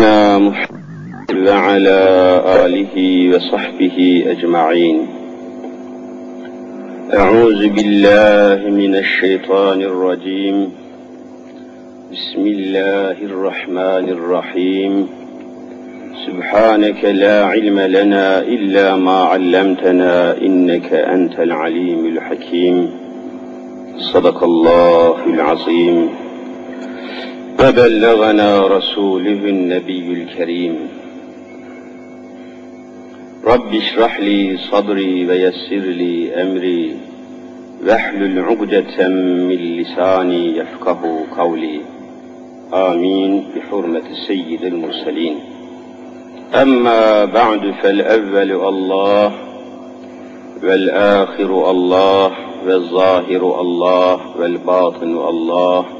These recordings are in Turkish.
سيدنا محمد وعلى آله وصحبه أجمعين. أعوذ بالله من الشيطان الرجيم. بسم الله الرحمن الرحيم. سبحانك لا علم لنا إلا ما علمتنا إنك أنت العليم الحكيم. صدق الله العظيم. وبلغنا رسوله النبي الكريم. رب اشرح لي صدري ويسر لي أمري واحلل عقدة من لساني يفقه قولي. آمين. بحرمة سيد المرسلين. أما بعد فالأول الله والآخر الله والظاهر الله والباطن الله.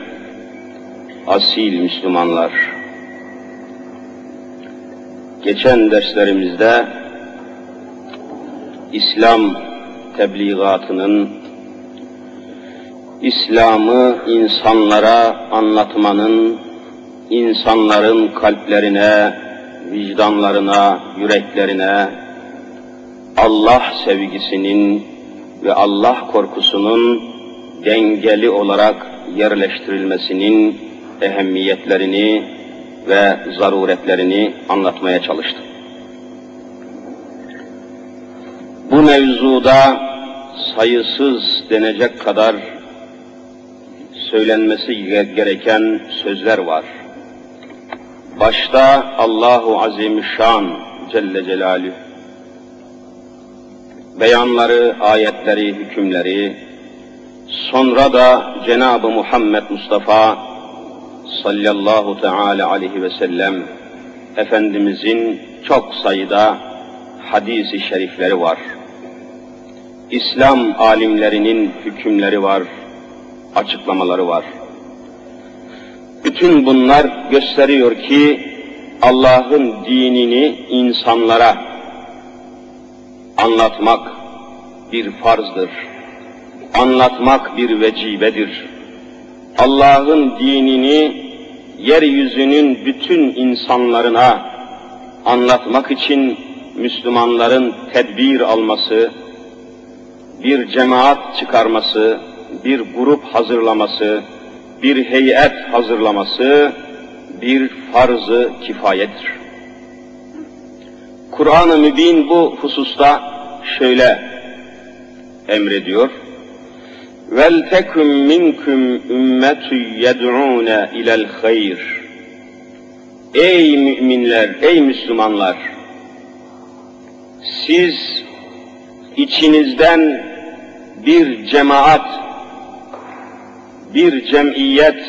asil Müslümanlar, geçen derslerimizde İslam tebliğatının, İslam'ı insanlara anlatmanın, insanların kalplerine, vicdanlarına, yüreklerine Allah sevgisinin ve Allah korkusunun dengeli olarak yerleştirilmesinin ehemmiyetlerini ve zaruretlerini anlatmaya çalıştım. Bu mevzuda sayısız denecek kadar söylenmesi gereken sözler var. Başta Allahu Azimüşşan Celle Celaluhu beyanları, ayetleri, hükümleri, sonra da Cenab-ı Muhammed Mustafa sallallahu teala aleyhi ve sellem Efendimizin çok sayıda hadisi şerifleri var. İslam alimlerinin hükümleri var, açıklamaları var. Bütün bunlar gösteriyor ki Allah'ın dinini insanlara anlatmak bir farzdır. Anlatmak bir vecibedir. Allah'ın dinini yeryüzünün bütün insanlarına anlatmak için Müslümanların tedbir alması, bir cemaat çıkarması, bir grup hazırlaması, bir heyet hazırlaması bir farz-ı kifayettir. Kur'an-ı Mübin bu hususta şöyle emrediyor. Vel tekum minkum ümmetun yed'ûne ilel hayr. Ey müminler, ey Müslümanlar! Siz içinizden bir cemaat, bir cemiyet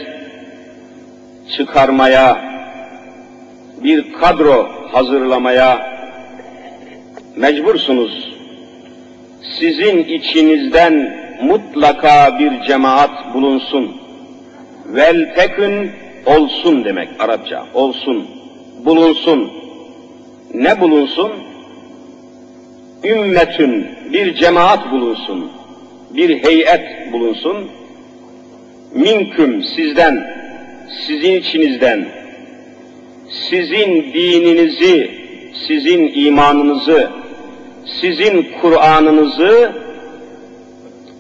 çıkarmaya, bir kadro hazırlamaya mecbursunuz. Sizin içinizden mutlaka bir cemaat bulunsun. Vel tekün olsun demek Arapça. Olsun, bulunsun. Ne bulunsun? Ümmetün, bir cemaat bulunsun. Bir heyet bulunsun. Minküm, sizden, sizin içinizden, sizin dininizi, sizin imanınızı, sizin Kur'an'ınızı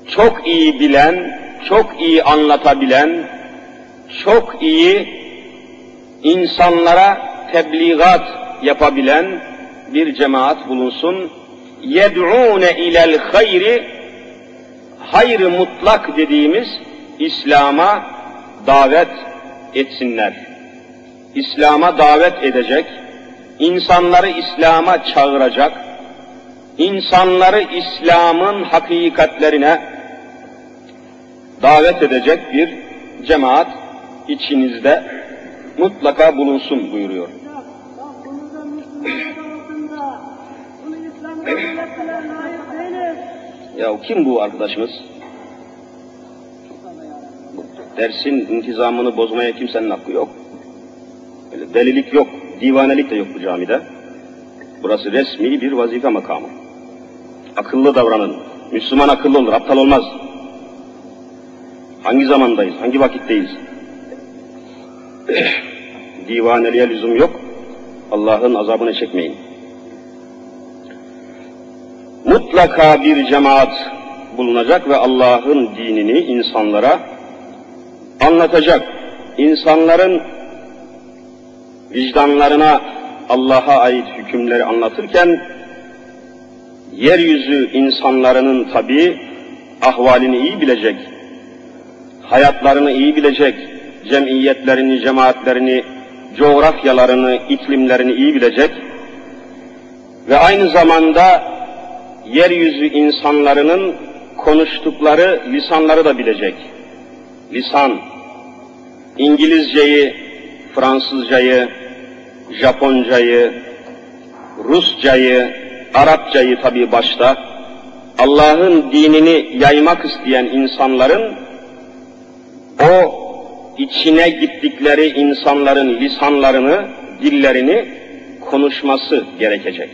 çok iyi bilen, çok iyi anlatabilen, çok iyi insanlara tebliğat yapabilen bir cemaat bulunsun. Yed'ûne ilel hayri hayrı mutlak dediğimiz İslam'a davet etsinler. İslam'a davet edecek, insanları İslam'a çağıracak, insanları İslam'ın hakikatlerine davet edecek bir cemaat içinizde mutlaka bulunsun buyuruyor. Ya kim bu arkadaşımız? Dersin intizamını bozmaya kimsenin hakkı yok. Öyle delilik yok, divanelik de yok bu camide. Burası resmi bir vazife makamı. Akıllı davranın. Müslüman akıllı olur, aptal olmaz. Hangi zamandayız, hangi vakitteyiz? Divaneliğe lüzum yok. Allah'ın azabını çekmeyin. Mutlaka bir cemaat bulunacak ve Allah'ın dinini insanlara anlatacak. İnsanların vicdanlarına Allah'a ait hükümleri anlatırken yeryüzü insanlarının tabi ahvalini iyi bilecek, hayatlarını iyi bilecek, cemiyetlerini, cemaatlerini, coğrafyalarını, iklimlerini iyi bilecek ve aynı zamanda yeryüzü insanlarının konuştukları lisanları da bilecek. Lisan, İngilizceyi, Fransızcayı, Japoncayı, Ruscayı, Arapçayı tabi başta, Allah'ın dinini yaymak isteyen insanların o içine gittikleri insanların lisanlarını, dillerini konuşması gerekecek.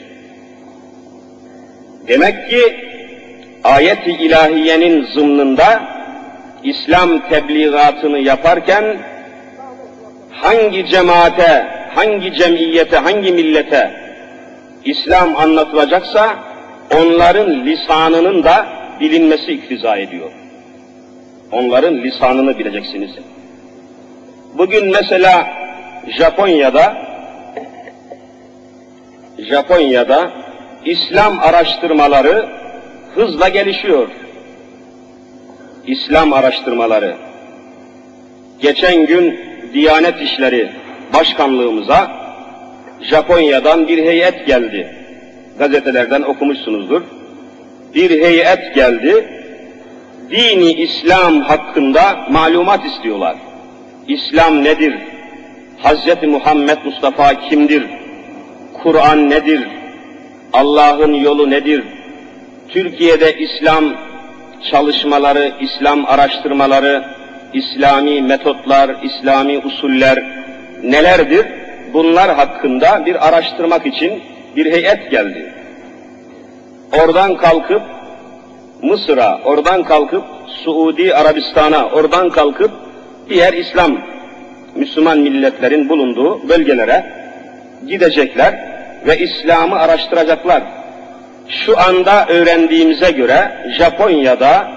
Demek ki ayet-i ilahiyenin zımnında İslam tebliğatını yaparken hangi cemaate, hangi cemiyete, hangi millete İslam anlatılacaksa onların lisanının da bilinmesi iktiza ediyor. Onların lisanını bileceksiniz. Bugün mesela Japonya'da Japonya'da İslam araştırmaları hızla gelişiyor. İslam araştırmaları. Geçen gün Diyanet İşleri Başkanlığımıza Japonya'dan bir heyet geldi. Gazetelerden okumuşsunuzdur. Bir heyet geldi. Dini İslam hakkında malumat istiyorlar. İslam nedir? Hz. Muhammed Mustafa kimdir? Kur'an nedir? Allah'ın yolu nedir? Türkiye'de İslam çalışmaları, İslam araştırmaları, İslami metotlar, İslami usuller nelerdir? Bunlar hakkında bir araştırmak için bir heyet geldi. Oradan kalkıp Mısır'a, oradan kalkıp Suudi Arabistan'a, oradan kalkıp diğer İslam, Müslüman milletlerin bulunduğu bölgelere gidecekler ve İslam'ı araştıracaklar. Şu anda öğrendiğimize göre Japonya'da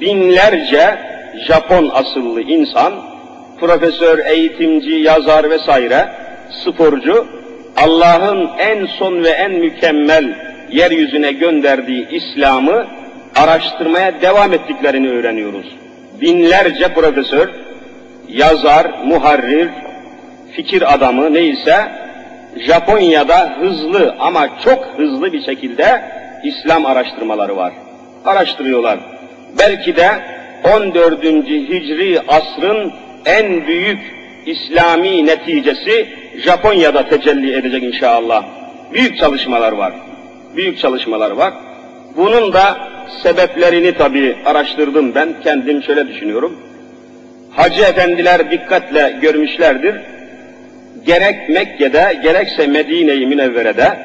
binlerce Japon asıllı insan, profesör, eğitimci, yazar vesaire, sporcu, Allah'ın en son ve en mükemmel yeryüzüne gönderdiği İslam'ı araştırmaya devam ettiklerini öğreniyoruz. Binlerce profesör, yazar, muharrir, fikir adamı neyse Japonya'da hızlı ama çok hızlı bir şekilde İslam araştırmaları var. Araştırıyorlar. Belki de 14. Hicri asrın en büyük İslami neticesi Japonya'da tecelli edecek inşallah. Büyük çalışmalar var. Büyük çalışmalar var. Bunun da sebeplerini tabi araştırdım ben. Kendim şöyle düşünüyorum. Hacı efendiler dikkatle görmüşlerdir gerek Mekke'de gerekse Medine-i Münevvere'de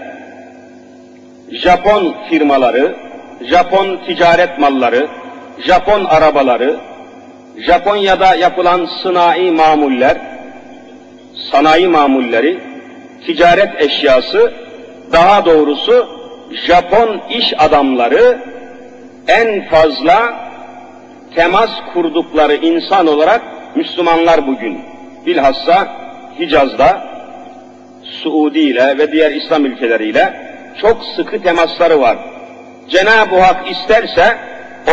Japon firmaları, Japon ticaret malları, Japon arabaları, Japonya'da yapılan sınai mamuller, sanayi mamulleri, ticaret eşyası, daha doğrusu Japon iş adamları en fazla temas kurdukları insan olarak Müslümanlar bugün. Bilhassa Hicaz'da Suudi ile ve diğer İslam ülkeleriyle çok sıkı temasları var. Cenab-ı Hak isterse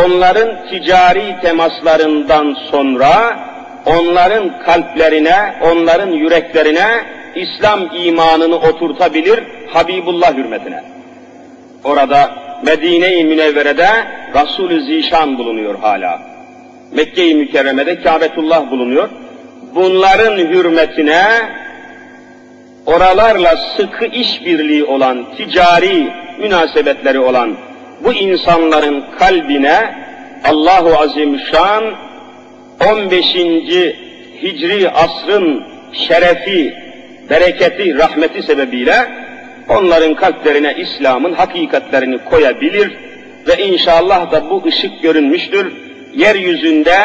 onların ticari temaslarından sonra onların kalplerine, onların yüreklerine İslam imanını oturtabilir Habibullah hürmetine. Orada Medine-i Münevvere'de Resul-ü Zişan bulunuyor hala. Mekke-i Mükerreme'de Kâbetullah bulunuyor bunların hürmetine oralarla sıkı işbirliği olan, ticari münasebetleri olan bu insanların kalbine Allahu Azimüşşan 15. Hicri asrın şerefi, bereketi, rahmeti sebebiyle onların kalplerine İslam'ın hakikatlerini koyabilir ve inşallah da bu ışık görünmüştür. Yeryüzünde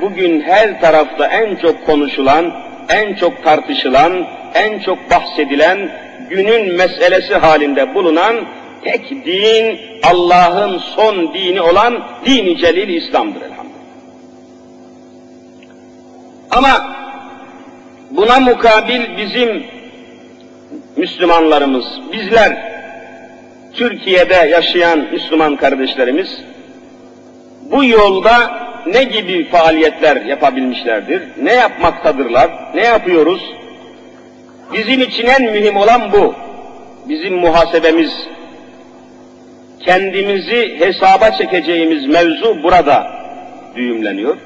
bugün her tarafta en çok konuşulan, en çok tartışılan, en çok bahsedilen, günün meselesi halinde bulunan tek din, Allah'ın son dini olan dini celil İslam'dır elhamdülillah. Ama buna mukabil bizim Müslümanlarımız, bizler, Türkiye'de yaşayan Müslüman kardeşlerimiz, bu yolda ne gibi faaliyetler yapabilmişlerdir? Ne yapmaktadırlar? Ne yapıyoruz? Bizim için en mühim olan bu. Bizim muhasebemiz, kendimizi hesaba çekeceğimiz mevzu burada düğümleniyor.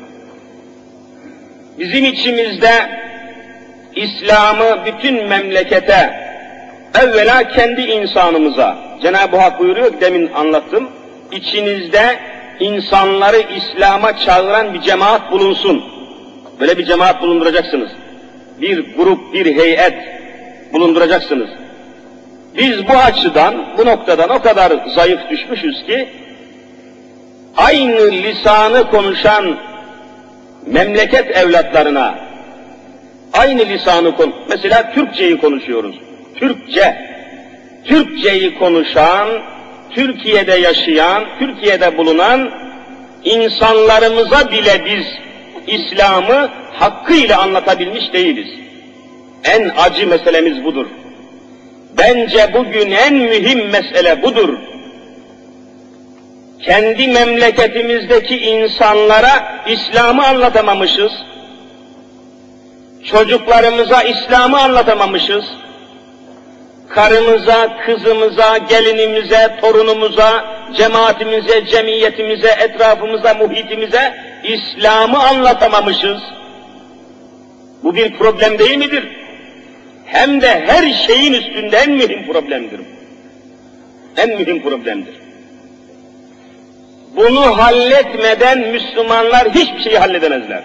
Bizim içimizde İslam'ı bütün memlekete, evvela kendi insanımıza, Cenab-ı Hak buyuruyor demin anlattım, içinizde insanları İslam'a çağıran bir cemaat bulunsun. Böyle bir cemaat bulunduracaksınız. Bir grup, bir heyet bulunduracaksınız. Biz bu açıdan, bu noktadan o kadar zayıf düşmüşüz ki, aynı lisanı konuşan memleket evlatlarına, aynı lisanı kon, mesela Türkçeyi konuşuyoruz. Türkçe, Türkçeyi konuşan, Türkiye'de yaşayan, Türkiye'de bulunan insanlarımıza bile biz İslam'ı hakkıyla anlatabilmiş değiliz. En acı meselemiz budur. Bence bugün en mühim mesele budur. Kendi memleketimizdeki insanlara İslam'ı anlatamamışız. Çocuklarımıza İslam'ı anlatamamışız. Karımıza, kızımıza, gelinimize, torunumuza, cemaatimize, cemiyetimize, etrafımıza, muhitimize İslam'ı anlatamamışız. Bu bir problem değil midir? Hem de her şeyin üstünde en mühim problemdir. En mühim problemdir. Bunu halletmeden Müslümanlar hiçbir şeyi halledemezler.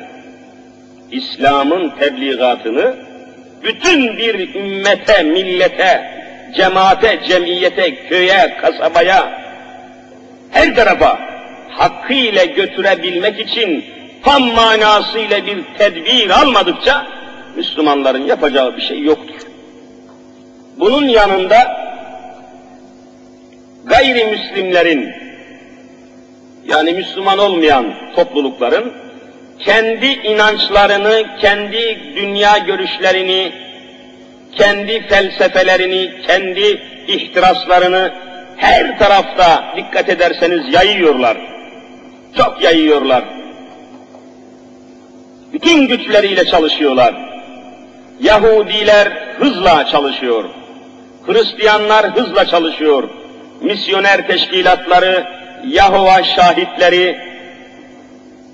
İslam'ın tebliğatını bütün bir ümmete, millete, cemaate, cemiyete, köye, kasabaya, her tarafa hakkıyla götürebilmek için tam manasıyla bir tedbir almadıkça Müslümanların yapacağı bir şey yoktur. Bunun yanında gayrimüslimlerin yani Müslüman olmayan toplulukların kendi inançlarını, kendi dünya görüşlerini, kendi felsefelerini, kendi ihtiraslarını her tarafta dikkat ederseniz yayıyorlar. Çok yayıyorlar. Bütün güçleriyle çalışıyorlar. Yahudiler hızla çalışıyor. Hristiyanlar hızla çalışıyor. Misyoner teşkilatları, Yahova şahitleri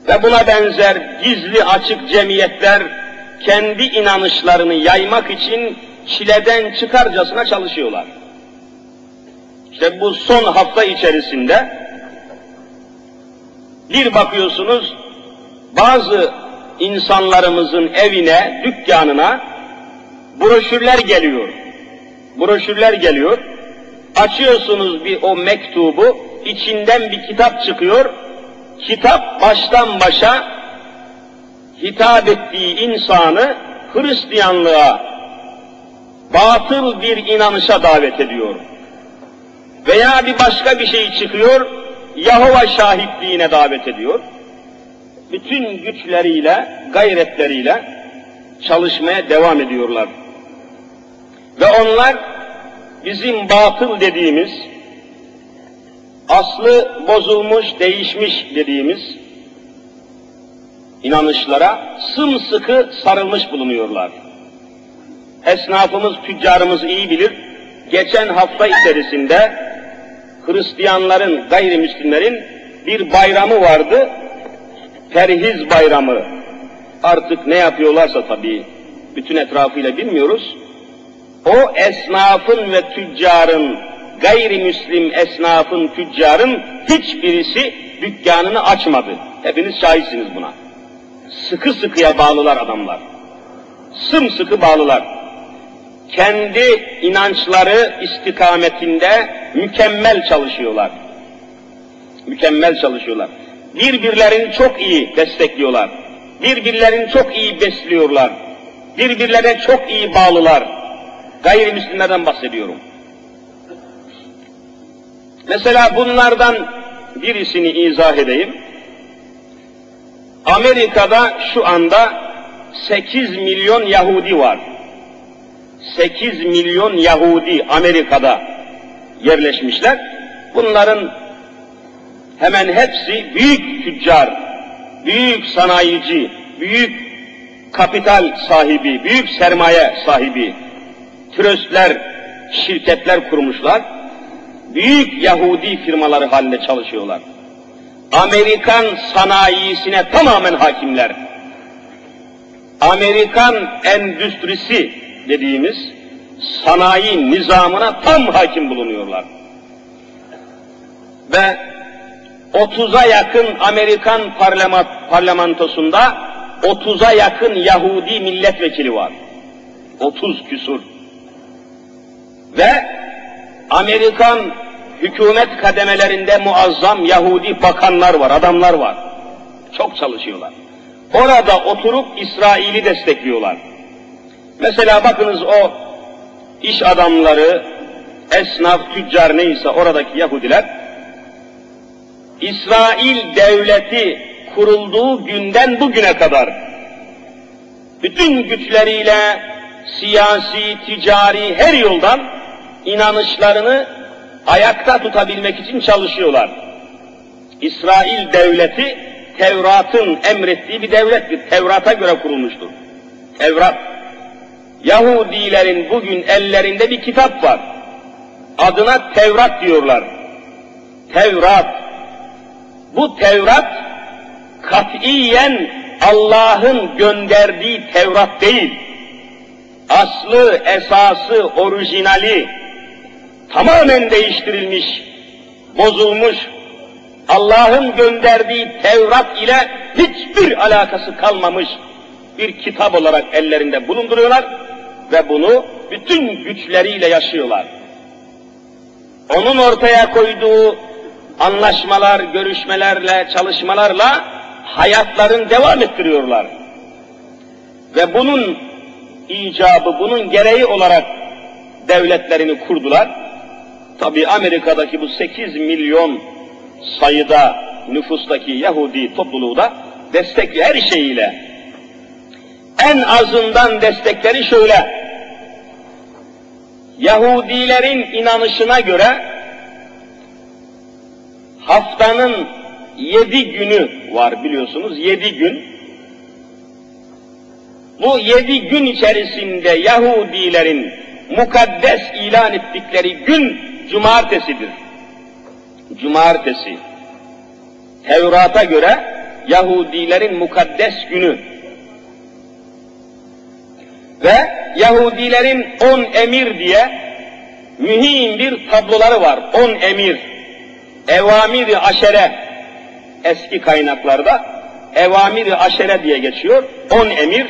ve buna benzer gizli açık cemiyetler kendi inanışlarını yaymak için çileden çıkarcasına çalışıyorlar. İşte bu son hafta içerisinde bir bakıyorsunuz bazı insanlarımızın evine, dükkanına broşürler geliyor. Broşürler geliyor. Açıyorsunuz bir o mektubu, içinden bir kitap çıkıyor. Kitap baştan başa hitap ettiği insanı Hristiyanlığa, batıl bir inanışa davet ediyor. Veya bir başka bir şey çıkıyor, Yahova şahitliğine davet ediyor. Bütün güçleriyle, gayretleriyle çalışmaya devam ediyorlar. Ve onlar bizim batıl dediğimiz, aslı bozulmuş, değişmiş dediğimiz inanışlara sımsıkı sarılmış bulunuyorlar. Esnafımız, tüccarımız iyi bilir. Geçen hafta içerisinde Hristiyanların, gayrimüslimlerin bir bayramı vardı. Perhiz bayramı. Artık ne yapıyorlarsa tabii bütün etrafıyla bilmiyoruz. O esnafın ve tüccarın, gayrimüslim esnafın, tüccarın hiçbirisi dükkanını açmadı. Hepiniz şahitsiniz buna. Sıkı sıkıya bağlılar adamlar. Sımsıkı bağlılar. Kendi inançları istikametinde mükemmel çalışıyorlar. Mükemmel çalışıyorlar. Birbirlerini çok iyi destekliyorlar. Birbirlerini çok iyi besliyorlar. Birbirlerine çok iyi bağlılar. Gayrimüslimlerden bahsediyorum. Mesela bunlardan birisini izah edeyim. Amerika'da şu anda 8 milyon Yahudi var. 8 milyon Yahudi Amerika'da yerleşmişler. Bunların hemen hepsi büyük tüccar, büyük sanayici, büyük kapital sahibi, büyük sermaye sahibi, tröstler, şirketler kurmuşlar. Büyük Yahudi firmaları halinde çalışıyorlar. Amerikan sanayisine tamamen hakimler. Amerikan endüstrisi dediğimiz sanayi nizamına tam hakim bulunuyorlar. Ve 30'a yakın Amerikan parlamentosunda 30'a yakın Yahudi milletvekili var. 30 küsur. Ve Amerikan hükümet kademelerinde muazzam Yahudi bakanlar var, adamlar var. Çok çalışıyorlar. Orada oturup İsrail'i destekliyorlar. Mesela bakınız o iş adamları, esnaf, tüccar neyse oradaki Yahudiler, İsrail devleti kurulduğu günden bugüne kadar bütün güçleriyle siyasi, ticari her yoldan inanışlarını ayakta tutabilmek için çalışıyorlar. İsrail devleti Tevrat'ın emrettiği bir devlettir. Tevrat'a göre kurulmuştur. Tevrat. Yahudilerin bugün ellerinde bir kitap var. Adına Tevrat diyorlar. Tevrat. Bu Tevrat katiyen Allah'ın gönderdiği Tevrat değil. Aslı, esası, orijinali tamamen değiştirilmiş, bozulmuş, Allah'ın gönderdiği Tevrat ile hiçbir alakası kalmamış bir kitap olarak ellerinde bulunduruyorlar ve bunu bütün güçleriyle yaşıyorlar. Onun ortaya koyduğu anlaşmalar, görüşmelerle, çalışmalarla hayatlarını devam ettiriyorlar. Ve bunun icabı, bunun gereği olarak devletlerini kurdular. Tabi Amerika'daki bu 8 milyon sayıda nüfustaki Yahudi topluluğu da destekli her şeyiyle. En azından destekleri şöyle. Yahudilerin inanışına göre haftanın yedi günü var biliyorsunuz, yedi gün. Bu yedi gün içerisinde Yahudilerin mukaddes ilan ettikleri gün cumartesidir. Cumartesi. Tevrat'a göre Yahudilerin mukaddes günü. Ve Yahudilerin on emir diye mühim bir tabloları var. On emir. Evamiri aşere eski kaynaklarda evamiri aşere diye geçiyor. On emir.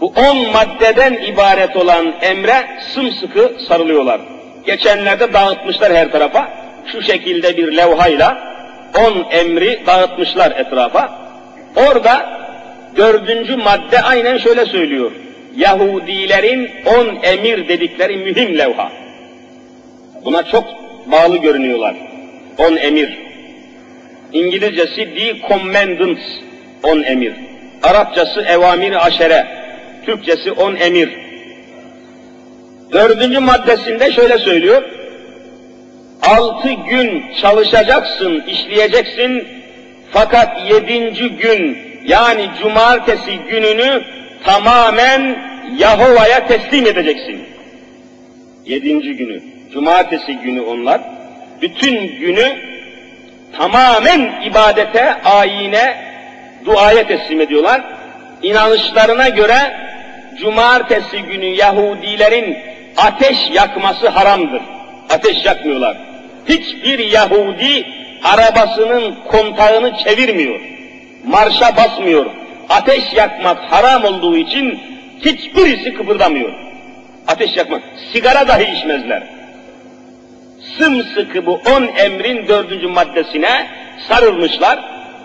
Bu on maddeden ibaret olan emre sımsıkı sarılıyorlar. Geçenlerde dağıtmışlar her tarafa. Şu şekilde bir levhayla on emri dağıtmışlar etrafa. Orada dördüncü madde aynen şöyle söylüyor. Yahudilerin on emir dedikleri mühim levha. Buna çok bağlı görünüyorlar. On emir. İngilizcesi The Commandments, on emir. Arapçası evamir aşere, Türkçesi on emir. Dördüncü maddesinde şöyle söylüyor. Altı gün çalışacaksın, işleyeceksin. Fakat yedinci gün yani cumartesi gününü tamamen Yahova'ya teslim edeceksin. Yedinci günü, cumartesi günü onlar. Bütün günü tamamen ibadete, ayine, duaya teslim ediyorlar. İnanışlarına göre cumartesi günü Yahudilerin ateş yakması haramdır. Ateş yakmıyorlar. Hiçbir Yahudi arabasının kontağını çevirmiyor. Marşa basmıyor. Ateş yakmak haram olduğu için hiçbirisi kıpırdamıyor. Ateş yakmak. Sigara dahi içmezler. Sımsıkı bu on emrin dördüncü maddesine sarılmışlar.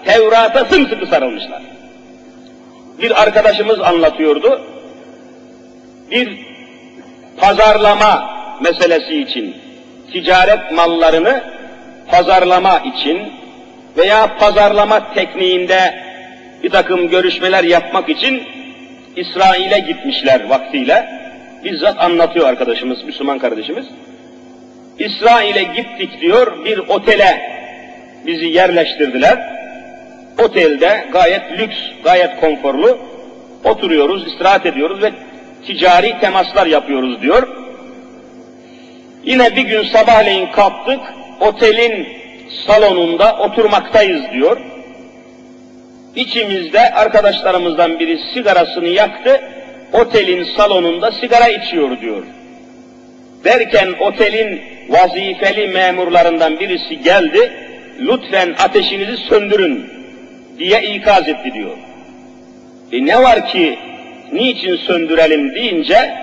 Tevrat'a sımsıkı sarılmışlar. Bir arkadaşımız anlatıyordu. Bir pazarlama meselesi için, ticaret mallarını pazarlama için veya pazarlama tekniğinde bir takım görüşmeler yapmak için İsrail'e gitmişler vaktiyle. Bizzat anlatıyor arkadaşımız, Müslüman kardeşimiz. İsrail'e gittik diyor, bir otele bizi yerleştirdiler. Otelde gayet lüks, gayet konforlu oturuyoruz, istirahat ediyoruz ve ticari temaslar yapıyoruz diyor. Yine bir gün sabahleyin kalktık, otelin salonunda oturmaktayız diyor. İçimizde arkadaşlarımızdan biri sigarasını yaktı, otelin salonunda sigara içiyor diyor. Derken otelin vazifeli memurlarından birisi geldi, lütfen ateşinizi söndürün diye ikaz etti diyor. E ne var ki niçin söndürelim deyince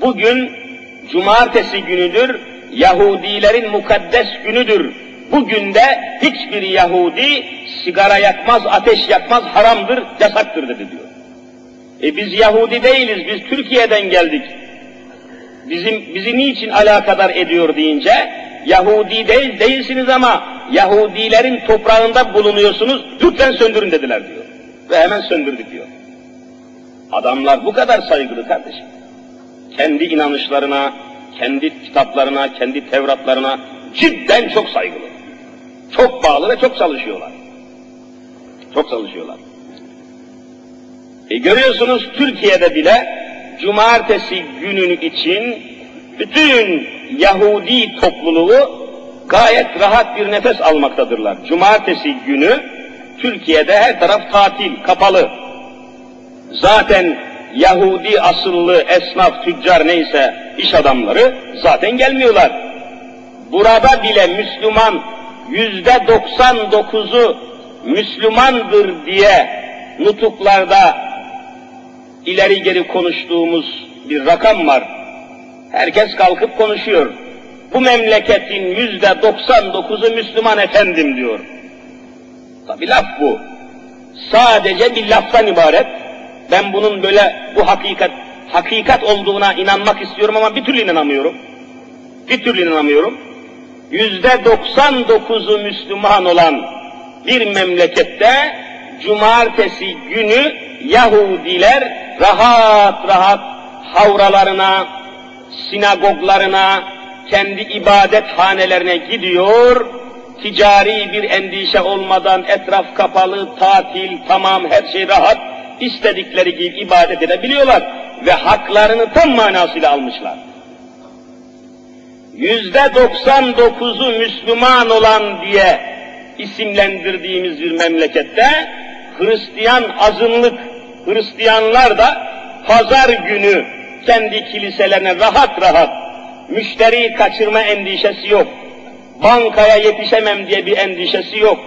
bugün cumartesi günüdür, Yahudilerin mukaddes günüdür. Bugün de hiçbir Yahudi sigara yakmaz, ateş yakmaz, haramdır, yasaktır dedi diyor. E biz Yahudi değiliz, biz Türkiye'den geldik. Bizim bizi niçin alakadar ediyor deyince Yahudi değil değilsiniz ama Yahudilerin toprağında bulunuyorsunuz, lütfen söndürün dediler diyor. Ve hemen söndürdük diyor. Adamlar bu kadar saygılı kardeşim. Kendi inanışlarına, kendi kitaplarına, kendi Tevratlarına cidden çok saygılı. Çok bağlı ve çok çalışıyorlar. Çok çalışıyorlar. E görüyorsunuz Türkiye'de bile cumartesi günün için bütün Yahudi topluluğu gayet rahat bir nefes almaktadırlar. Cumartesi günü Türkiye'de her taraf tatil, kapalı. Zaten Yahudi asıllı esnaf, tüccar neyse iş adamları zaten gelmiyorlar. Burada bile Müslüman yüzde 99'u Müslümandır diye nutuklarda ileri geri konuştuğumuz bir rakam var. Herkes kalkıp konuşuyor. Bu memleketin yüzde 99'u Müslüman efendim diyor. Tabi laf bu. Sadece bir laftan ibaret. Ben bunun böyle bu hakikat hakikat olduğuna inanmak istiyorum ama bir türlü inanamıyorum. Bir türlü inanamıyorum. Yüzde 99'u Müslüman olan bir memlekette cumartesi günü Yahudiler rahat rahat havralarına, sinagoglarına, kendi ibadet hanelerine gidiyor, ticari bir endişe olmadan etraf kapalı, tatil, tamam her şey rahat, istedikleri gibi ibadet edebiliyorlar ve haklarını tam manasıyla almışlar. Yüzde doksan dokuzu Müslüman olan diye isimlendirdiğimiz bir memlekette Hristiyan azınlık, Hristiyanlar da pazar günü kendi kiliselerine rahat rahat müşteri kaçırma endişesi yok. Bankaya yetişemem diye bir endişesi yok.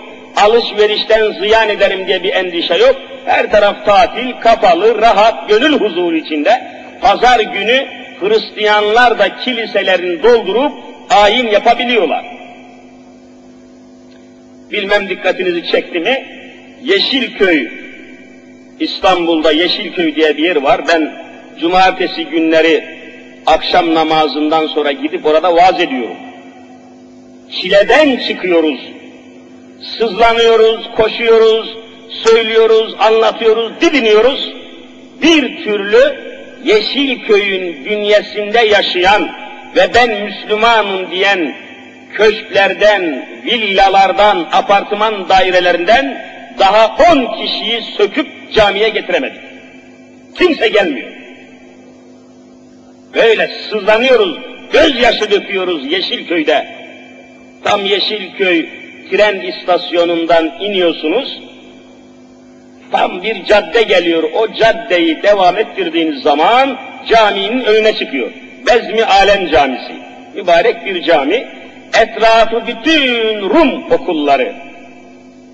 Alışverişten ziyan ederim diye bir endişe yok. Her taraf tatil, kapalı, rahat, gönül huzuru içinde. Pazar günü Hristiyanlar da kiliselerini doldurup ayin yapabiliyorlar. Bilmem dikkatinizi çekti mi? Yeşilköy, İstanbul'da Yeşilköy diye bir yer var. Ben cumartesi günleri akşam namazından sonra gidip orada vaaz ediyorum. Çileden çıkıyoruz. Sızlanıyoruz, koşuyoruz, söylüyoruz, anlatıyoruz, didiniyoruz. Bir türlü Yeşilköy'ün bünyesinde yaşayan ve ben Müslümanım diyen köşklerden, villalardan, apartman dairelerinden daha on kişiyi söküp camiye getiremedik. Kimse gelmiyor. Böyle sızlanıyoruz, gözyaşı döküyoruz Yeşilköy'de. Tam Yeşilköy tren istasyonundan iniyorsunuz. Tam bir cadde geliyor. O caddeyi devam ettirdiğiniz zaman caminin önüne çıkıyor. Bezmi Alem Camisi. Mübarek bir cami. Etrafı bütün Rum okulları.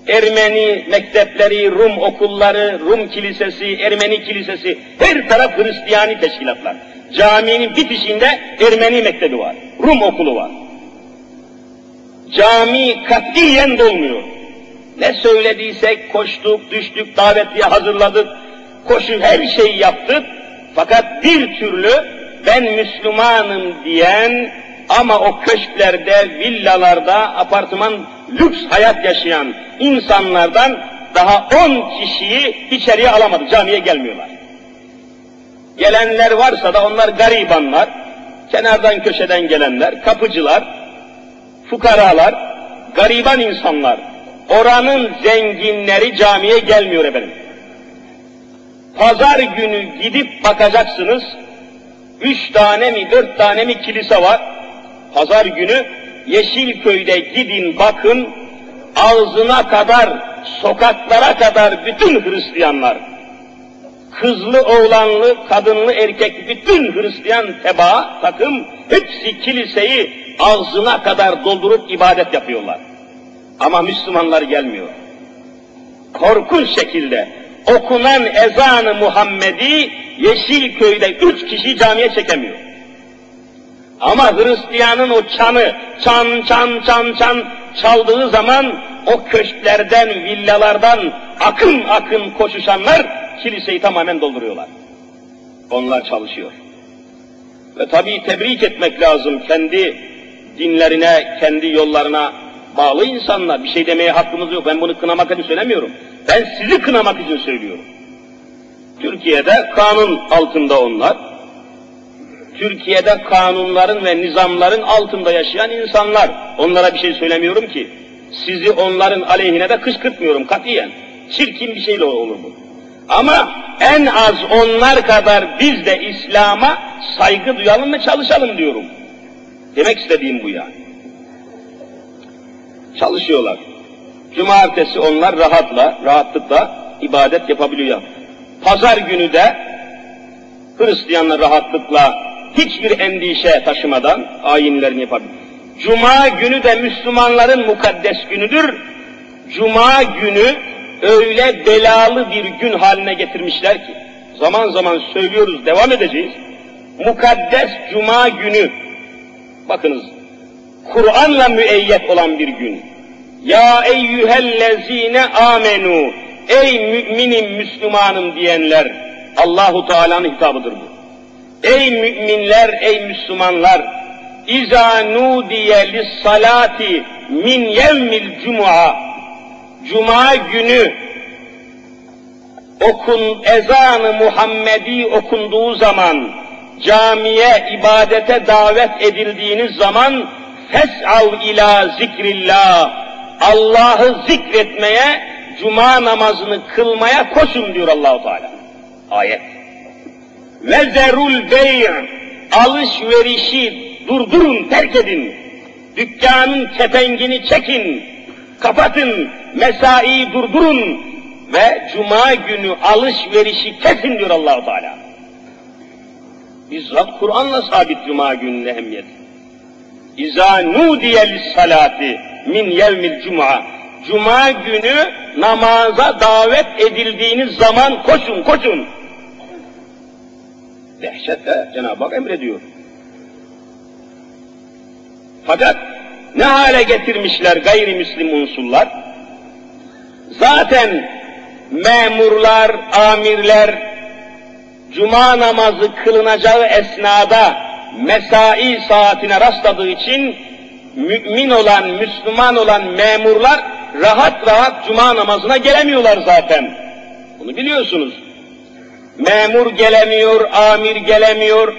Ermeni mektepleri, Rum okulları, Rum kilisesi, Ermeni kilisesi, her taraf Hristiyani teşkilatlar. Caminin bitişinde Ermeni mektebi var, Rum okulu var. Cami katiyen dolmuyor. Ne söylediysek koştuk, düştük, davetliye hazırladık, koşu her şeyi yaptık. Fakat bir türlü ben Müslümanım diyen ama o köşklerde, villalarda, apartman, lüks hayat yaşayan insanlardan daha on kişiyi içeriye alamadı, camiye gelmiyorlar. Gelenler varsa da onlar garibanlar, kenardan köşeden gelenler, kapıcılar, fukaralar, gariban insanlar. Oranın zenginleri camiye gelmiyor efendim. Pazar günü gidip bakacaksınız, üç tane mi, dört tane mi kilise var. Pazar günü Yeşilköy'de gidin bakın, ağzına kadar, sokaklara kadar bütün Hristiyanlar, kızlı, oğlanlı, kadınlı, erkekli bütün Hristiyan teba, takım, hepsi kiliseyi ağzına kadar doldurup ibadet yapıyorlar. Ama Müslümanlar gelmiyor. Korkunç şekilde okunan ezanı Muhammedi Yeşilköy'de üç kişi camiye çekemiyor. Ama Hristiyanın o çanı, çan çan çan çan çaldığı zaman o köşklerden, villalardan akın akın koşuşanlar kiliseyi tamamen dolduruyorlar. Onlar çalışıyor. Ve tabii tebrik etmek lazım kendi dinlerine, kendi yollarına bağlı insanlar. Bir şey demeye hakkımız yok. Ben bunu kınamak için söylemiyorum. Ben sizi kınamak için söylüyorum. Türkiye'de kanun altında onlar. Türkiye'de kanunların ve nizamların altında yaşayan insanlar. Onlara bir şey söylemiyorum ki. Sizi onların aleyhine de kışkırtmıyorum katiyen. Çirkin bir şeyle olur bu. Ama en az onlar kadar biz de İslam'a saygı duyalım ve çalışalım diyorum. Demek istediğim bu yani. Çalışıyorlar. Cumartesi onlar rahatla, rahatlıkla ibadet yapabiliyor. Pazar günü de Hristiyanlar rahatlıkla hiçbir endişe taşımadan ayinlerini yapabilir. Cuma günü de Müslümanların mukaddes günüdür. Cuma günü öyle belalı bir gün haline getirmişler ki, zaman zaman söylüyoruz, devam edeceğiz. Mukaddes Cuma günü, bakınız, Kur'an'la müeyyet olan bir gün. Ya eyyühellezine amenu, ey müminim, Müslümanım diyenler, Allahu Teala'nın hitabıdır bu. Ey müminler, ey Müslümanlar, İza nudiye lissalati min yevmil cuma Cuma günü okun ezanı Muhammedi okunduğu zaman camiye ibadete davet edildiğiniz zaman fes'av ila zikrillah Allah'ı zikretmeye cuma namazını kılmaya koşun diyor Allahu Teala. Ayet. Ve zerul bey' alışverişi durdurun, terk edin. Dükkanın kepengini çekin, kapatın, mesai durdurun ve cuma günü alışverişi kesin diyor Allahu Teala. Bizzat Kur'an'la sabit cuma gününün ehemmiyeti. İza nudiye salati min yevmil cuma. Cuma günü namaza davet edildiğiniz zaman koşun, koşun. Dehşetle Cenab-ı Hak emrediyor. Fakat ne hale getirmişler gayrimüslim unsurlar? Zaten memurlar, amirler, cuma namazı kılınacağı esnada mesai saatine rastladığı için mümin olan, Müslüman olan memurlar rahat rahat cuma namazına gelemiyorlar zaten. Bunu biliyorsunuz. Memur gelemiyor, amir gelemiyor,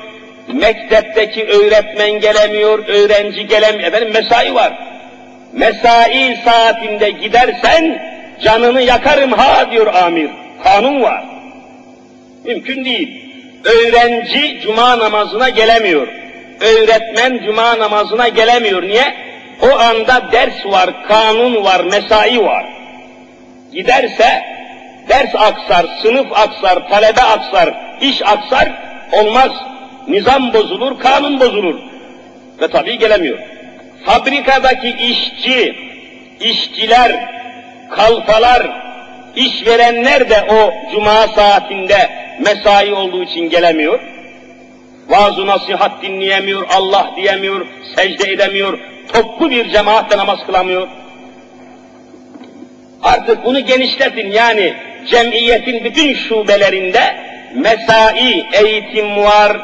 mektepteki öğretmen gelemiyor, öğrenci gelemiyor. Efendim mesai var. Mesai saatinde gidersen canını yakarım ha diyor amir. Kanun var. Mümkün değil. Öğrenci cuma namazına gelemiyor. Öğretmen cuma namazına gelemiyor. Niye? O anda ders var, kanun var, mesai var. Giderse ders aksar, sınıf aksar, talebe aksar, iş aksar, olmaz. Nizam bozulur, kanun bozulur. Ve tabii gelemiyor. Fabrikadaki işçi, işçiler, kalfalar, işverenler de o cuma saatinde mesai olduğu için gelemiyor. Vaaz nasihat dinleyemiyor, Allah diyemiyor, secde edemiyor, toplu bir cemaatle namaz kılamıyor. Artık bunu genişletin yani cemiyetin bütün şubelerinde mesai, eğitim var,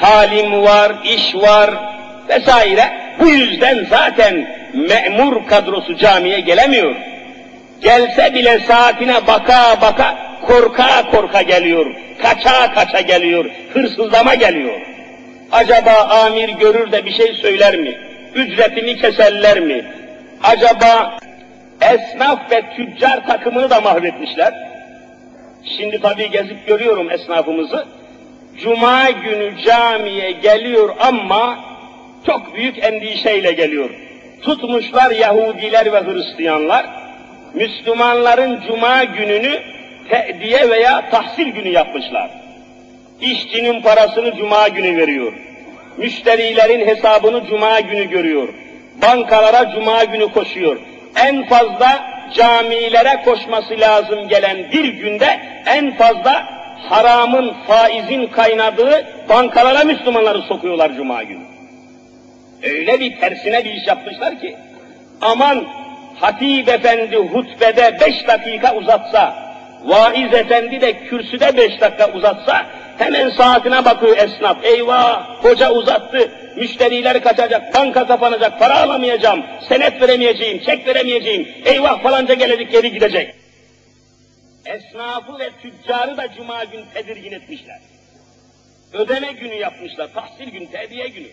talim var, iş var vesaire. Bu yüzden zaten memur kadrosu camiye gelemiyor. Gelse bile saatine baka baka korka korka geliyor. Kaça kaça geliyor. Hırsızlama geliyor. Acaba amir görür de bir şey söyler mi? Ücretini keserler mi? Acaba esnaf ve tüccar takımını da mahvetmişler. Şimdi tabii gezip görüyorum esnafımızı. Cuma günü camiye geliyor ama çok büyük endişeyle geliyor. Tutmuşlar Yahudiler ve Hristiyanlar, Müslümanların cuma gününü te'diye veya tahsil günü yapmışlar. İşçinin parasını cuma günü veriyor. Müşterilerin hesabını cuma günü görüyor. Bankalara cuma günü koşuyor. En fazla camilere koşması lazım gelen bir günde en fazla haramın, faizin kaynadığı bankalara Müslümanları sokuyorlar cuma günü. Öyle bir tersine bir iş yapmışlar ki aman hatip efendi hutbede beş dakika uzatsa, vaiz efendi de kürsüde beş dakika uzatsa hemen saatine bakıyor esnaf. Eyvah hoca uzattı, müşteriler kaçacak, banka kapanacak, para alamayacağım, senet veremeyeceğim, çek veremeyeceğim, eyvah falanca gelecek geri gidecek. Esnafı ve tüccarı da cuma gün tedirgin etmişler. Ödeme günü yapmışlar, tahsil günü, terbiye günü.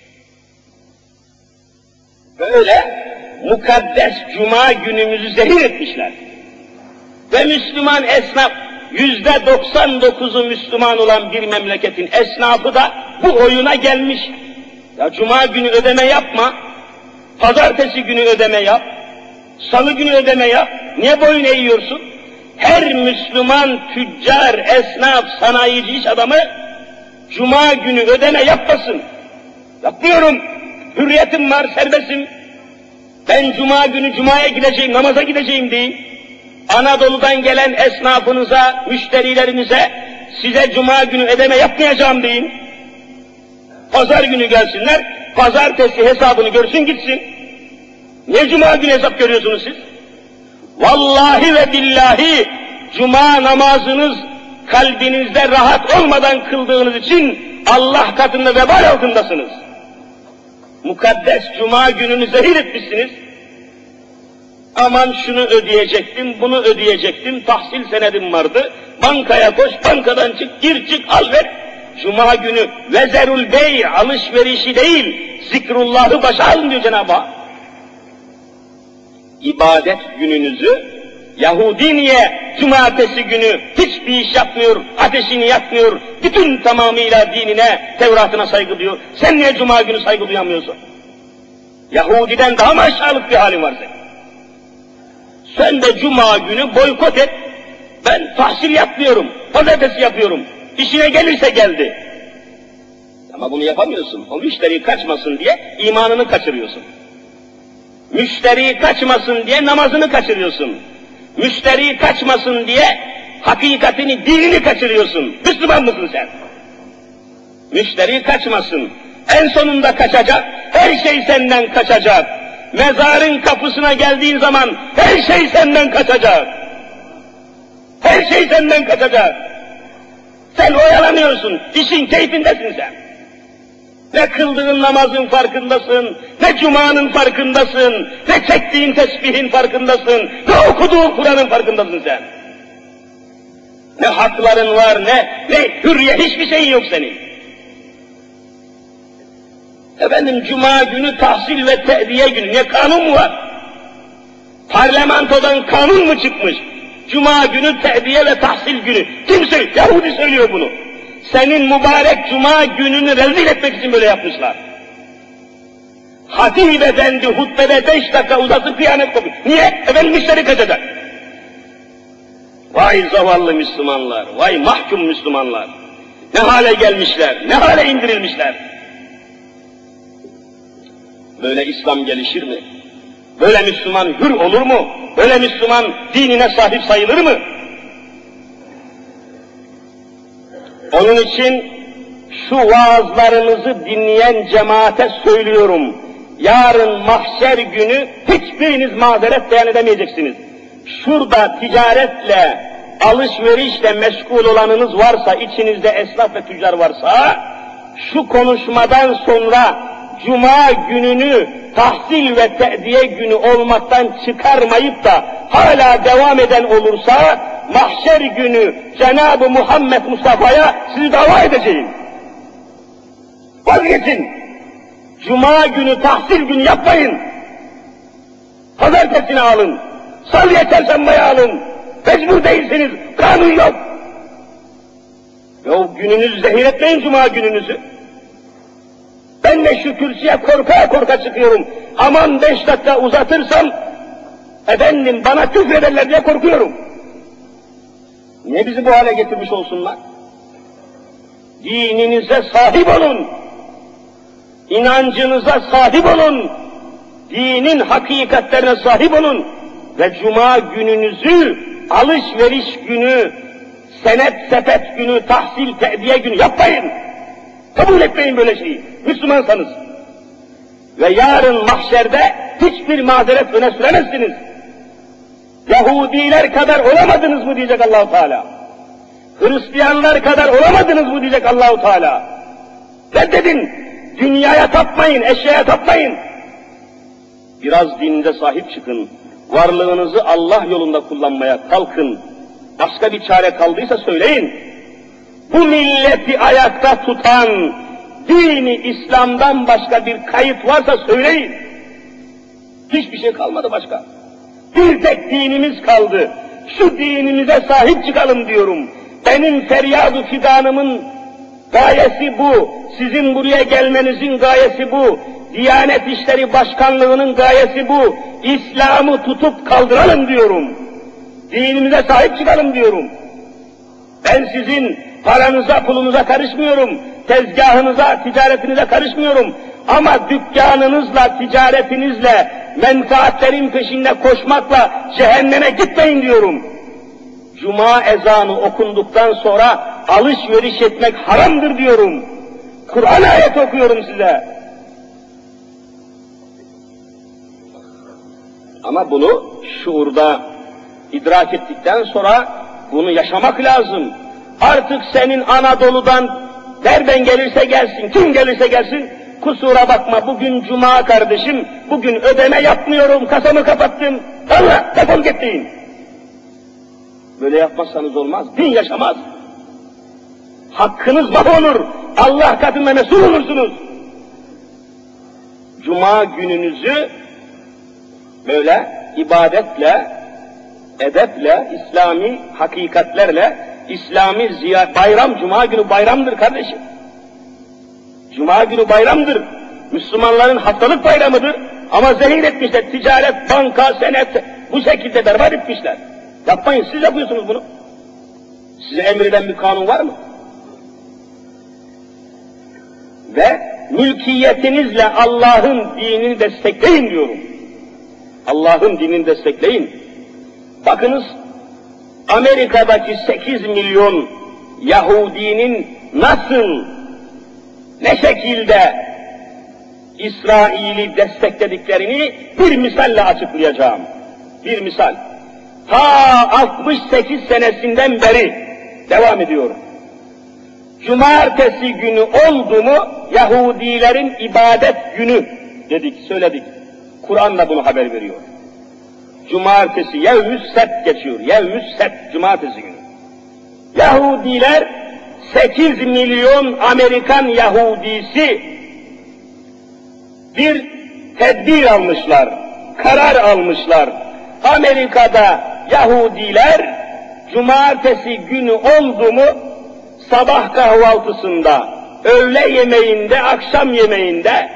Böyle mukaddes cuma günümüzü zehir etmişler. Ve Müslüman esnaf, yüzde 99'u Müslüman olan bir memleketin esnafı da bu oyuna gelmiş. Ya cuma günü ödeme yapma, pazartesi günü ödeme yap, salı günü ödeme yap, niye boyun eğiyorsun? Her Müslüman tüccar, esnaf, sanayici iş adamı cuma günü ödeme yapmasın. Yapmıyorum, hürriyetim var, serbestim. Ben cuma günü cumaya gideceğim, namaza gideceğim deyin. Anadolu'dan gelen esnafınıza, müşterilerinize size cuma günü ödeme yapmayacağım deyin. Pazar günü gelsinler, pazartesi hesabını görsün gitsin. Ne cuma günü hesap görüyorsunuz siz? Vallahi ve billahi cuma namazınız kalbinizde rahat olmadan kıldığınız için Allah katında vebal altındasınız. Mukaddes cuma gününü zehir etmişsiniz. Aman şunu ödeyecektim, bunu ödeyecektim, tahsil senedim vardı. Bankaya koş, bankadan çık, gir çık, al ver. Cuma günü vezerul bey alışverişi değil, zikrullahı başa alın diyor Cenab-ı Hak. İbadet gününüzü Yahudi niye cumartesi günü hiçbir iş yapmıyor, ateşini yakmıyor, bütün tamamıyla dinine, Tevrat'ına saygı duyuyor. Sen niye cuma günü saygı duyamıyorsun? Yahudiden daha mı aşağılık bir halin var senin? Sen de cuma günü boykot et. Ben tahsil yapmıyorum, pazartesi yapıyorum. İşine gelirse geldi. Ama bunu yapamıyorsun. O müşteri kaçmasın diye imanını kaçırıyorsun. Müşteri kaçmasın diye namazını kaçırıyorsun. Müşteri kaçmasın diye hakikatini, dinini kaçırıyorsun. Müslüman mısın sen? Müşteri kaçmasın. En sonunda kaçacak. Her şey senden kaçacak. Mezarın kapısına geldiğin zaman her şey senden kaçacak. Her şey senden kaçacak. Sen oyalanıyorsun. işin keyfindesin sen. Ne kıldığın namazın farkındasın, ne cumanın farkındasın, ne çektiğin tesbihin farkındasın, ne okuduğun Kur'an'ın farkındasın sen. Ne hakların var, ne, ne hürriye, hiçbir şeyin yok senin. Efendim cuma günü tahsil ve tediye günü, ne kanun mu var? Parlamentodan kanun mu çıkmış? Cuma günü tediye ve tahsil günü. Kim söylüyor? Yahudi söylüyor bunu senin mübarek cuma gününü rezil etmek için böyle yapmışlar. Hatip efendi hutbede beş dakika uzatıp kıyamet kopuyor. Niye? Efendim müşteri kaçacak. Vay zavallı Müslümanlar, vay mahkum Müslümanlar. Ne hale gelmişler, ne hale indirilmişler. Böyle İslam gelişir mi? Böyle Müslüman hür olur mu? Böyle Müslüman dinine sahip sayılır mı? Onun için şu vaazlarınızı dinleyen cemaate söylüyorum. Yarın mahşer günü hiçbiriniz mazeret beyan edemeyeceksiniz. Şurada ticaretle, alışverişle meşgul olanınız varsa, içinizde esnaf ve tüccar varsa, şu konuşmadan sonra Cuma gününü tahsil ve te'diye günü olmaktan çıkarmayıp da hala devam eden olursa, mahşer günü Cenab-ı Muhammed Mustafa'ya sizi dava edeceğim. Vazgeçin. Cuma günü tahsil günü yapmayın. Pazartesini alın. Salıya çarşambaya alın. Mecbur değilsiniz. Kanun yok. Ya gününüzü zehir etmeyin cuma gününüzü. Ben de şu kürsüye korka korka çıkıyorum. Aman beş dakika uzatırsam efendim bana küfrederler diye korkuyorum. Niye bizi bu hale getirmiş olsunlar? Dininize sahip olun. İnancınıza sahip olun. Dinin hakikatlerine sahip olun. Ve cuma gününüzü alışveriş günü, senet sepet günü, tahsil te'diye günü yapmayın. Kabul etmeyin böyle şeyi. Müslümansanız. Ve yarın mahşerde hiçbir mazeret öne süremezsiniz. Yahudiler kadar olamadınız mı diyecek Allahu Teala. Hristiyanlar kadar olamadınız mı diyecek Allahu Teala. Reddedin. Dünyaya tapmayın, eşyaya tapmayın. Biraz dininize sahip çıkın. Varlığınızı Allah yolunda kullanmaya kalkın. Başka bir çare kaldıysa söyleyin. Bu milleti ayakta tutan dini İslam'dan başka bir kayıt varsa söyleyin. Hiçbir şey kalmadı başka. Bir tek dinimiz kaldı. Şu dinimize sahip çıkalım diyorum. Benim feryadu fidanımın gayesi bu. Sizin buraya gelmenizin gayesi bu. Diyanet İşleri Başkanlığı'nın gayesi bu. İslam'ı tutup kaldıralım diyorum. Dinimize sahip çıkalım diyorum. Ben sizin paranıza, pulunuza karışmıyorum. Tezgahınıza, ticaretinize karışmıyorum. Ama dükkanınızla, ticaretinizle, menfaatlerin peşinde koşmakla cehenneme gitmeyin diyorum. Cuma ezanı okunduktan sonra alışveriş etmek haramdır diyorum. Kur'an ayeti okuyorum size. Ama bunu şuurda idrak ettikten sonra bunu yaşamak lazım. Artık senin Anadolu'dan nereden gelirse gelsin, kim gelirse gelsin, kusura bakma bugün cuma kardeşim, bugün ödeme yapmıyorum, kasamı kapattım, Allah defol gittiğin. Böyle yapmazsanız olmaz, din yaşamaz. Hakkınız mahvolur, Allah katında mesul olursunuz. Cuma gününüzü böyle ibadetle, edeple, İslami hakikatlerle, İslami ziyaret, bayram, cuma günü bayramdır kardeşim. Cuma günü bayramdır. Müslümanların haftalık bayramıdır. Ama zehir etmişler. Ticaret, banka, senet bu şekilde berbat etmişler. Yapmayın, siz yapıyorsunuz bunu. Size emreden bir kanun var mı? Ve mülkiyetinizle Allah'ın dinini destekleyin diyorum. Allah'ın dinini destekleyin. Bakınız Amerika'daki 8 milyon Yahudinin nasıl, ne şekilde İsrail'i desteklediklerini bir misalle açıklayacağım. Bir misal. Ta 68 senesinden beri devam ediyor. Cumartesi günü oldu mu Yahudilerin ibadet günü dedik, söyledik. Kur'an da bunu haber veriyor. Cumartesi, yevmüs sebt geçiyor. Yevmüs sebt, cumartesi günü. Yahudiler 8 milyon Amerikan Yahudisi bir tedbir almışlar, karar almışlar. Amerika'da Yahudiler cumartesi günü oldu mu sabah kahvaltısında, öğle yemeğinde, akşam yemeğinde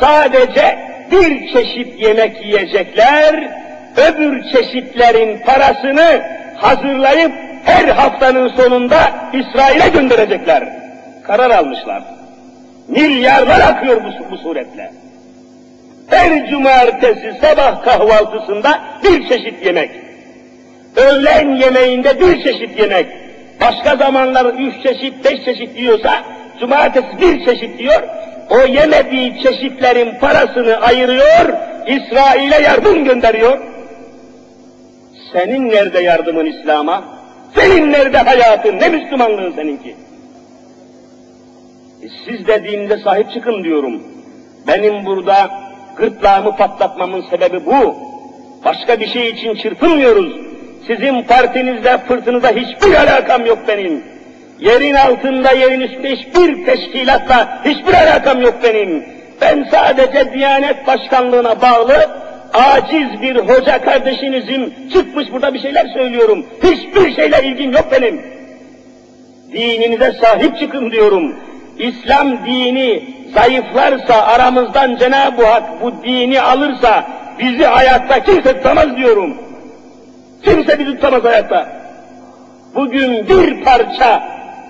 sadece bir çeşit yemek yiyecekler, öbür çeşitlerin parasını hazırlayıp her haftanın sonunda İsrail'e gönderecekler. Karar almışlar. Milyarlar akıyor bu, bu suretle. Her cumartesi sabah kahvaltısında bir çeşit yemek. Öğlen yemeğinde bir çeşit yemek. Başka zamanlar üç çeşit, beş çeşit yiyorsa cumartesi bir çeşit diyor. O yemediği çeşitlerin parasını ayırıyor, İsrail'e yardım gönderiyor. Senin nerede yardımın İslam'a? Senin nerede hayatın? Ne Müslümanlığın seninki? E siz de dininize sahip çıkın diyorum. Benim burada gırtlağımı patlatmamın sebebi bu. Başka bir şey için çırpınmıyoruz. Sizin partinizle, fırtınıza hiçbir alakam yok benim. Yerin altında, yerin üstünde hiçbir teşkilatla hiçbir alakam yok benim. Ben sadece Diyanet Başkanlığı'na bağlı aciz bir hoca kardeşinizim çıkmış burada bir şeyler söylüyorum. Hiçbir şeyle ilgim yok benim. Dininize sahip çıkın diyorum. İslam dini zayıflarsa aramızdan Cenab-ı Hak bu dini alırsa bizi hayatta kimse tutamaz diyorum. Kimse bizi tutamaz hayatta. Bugün bir parça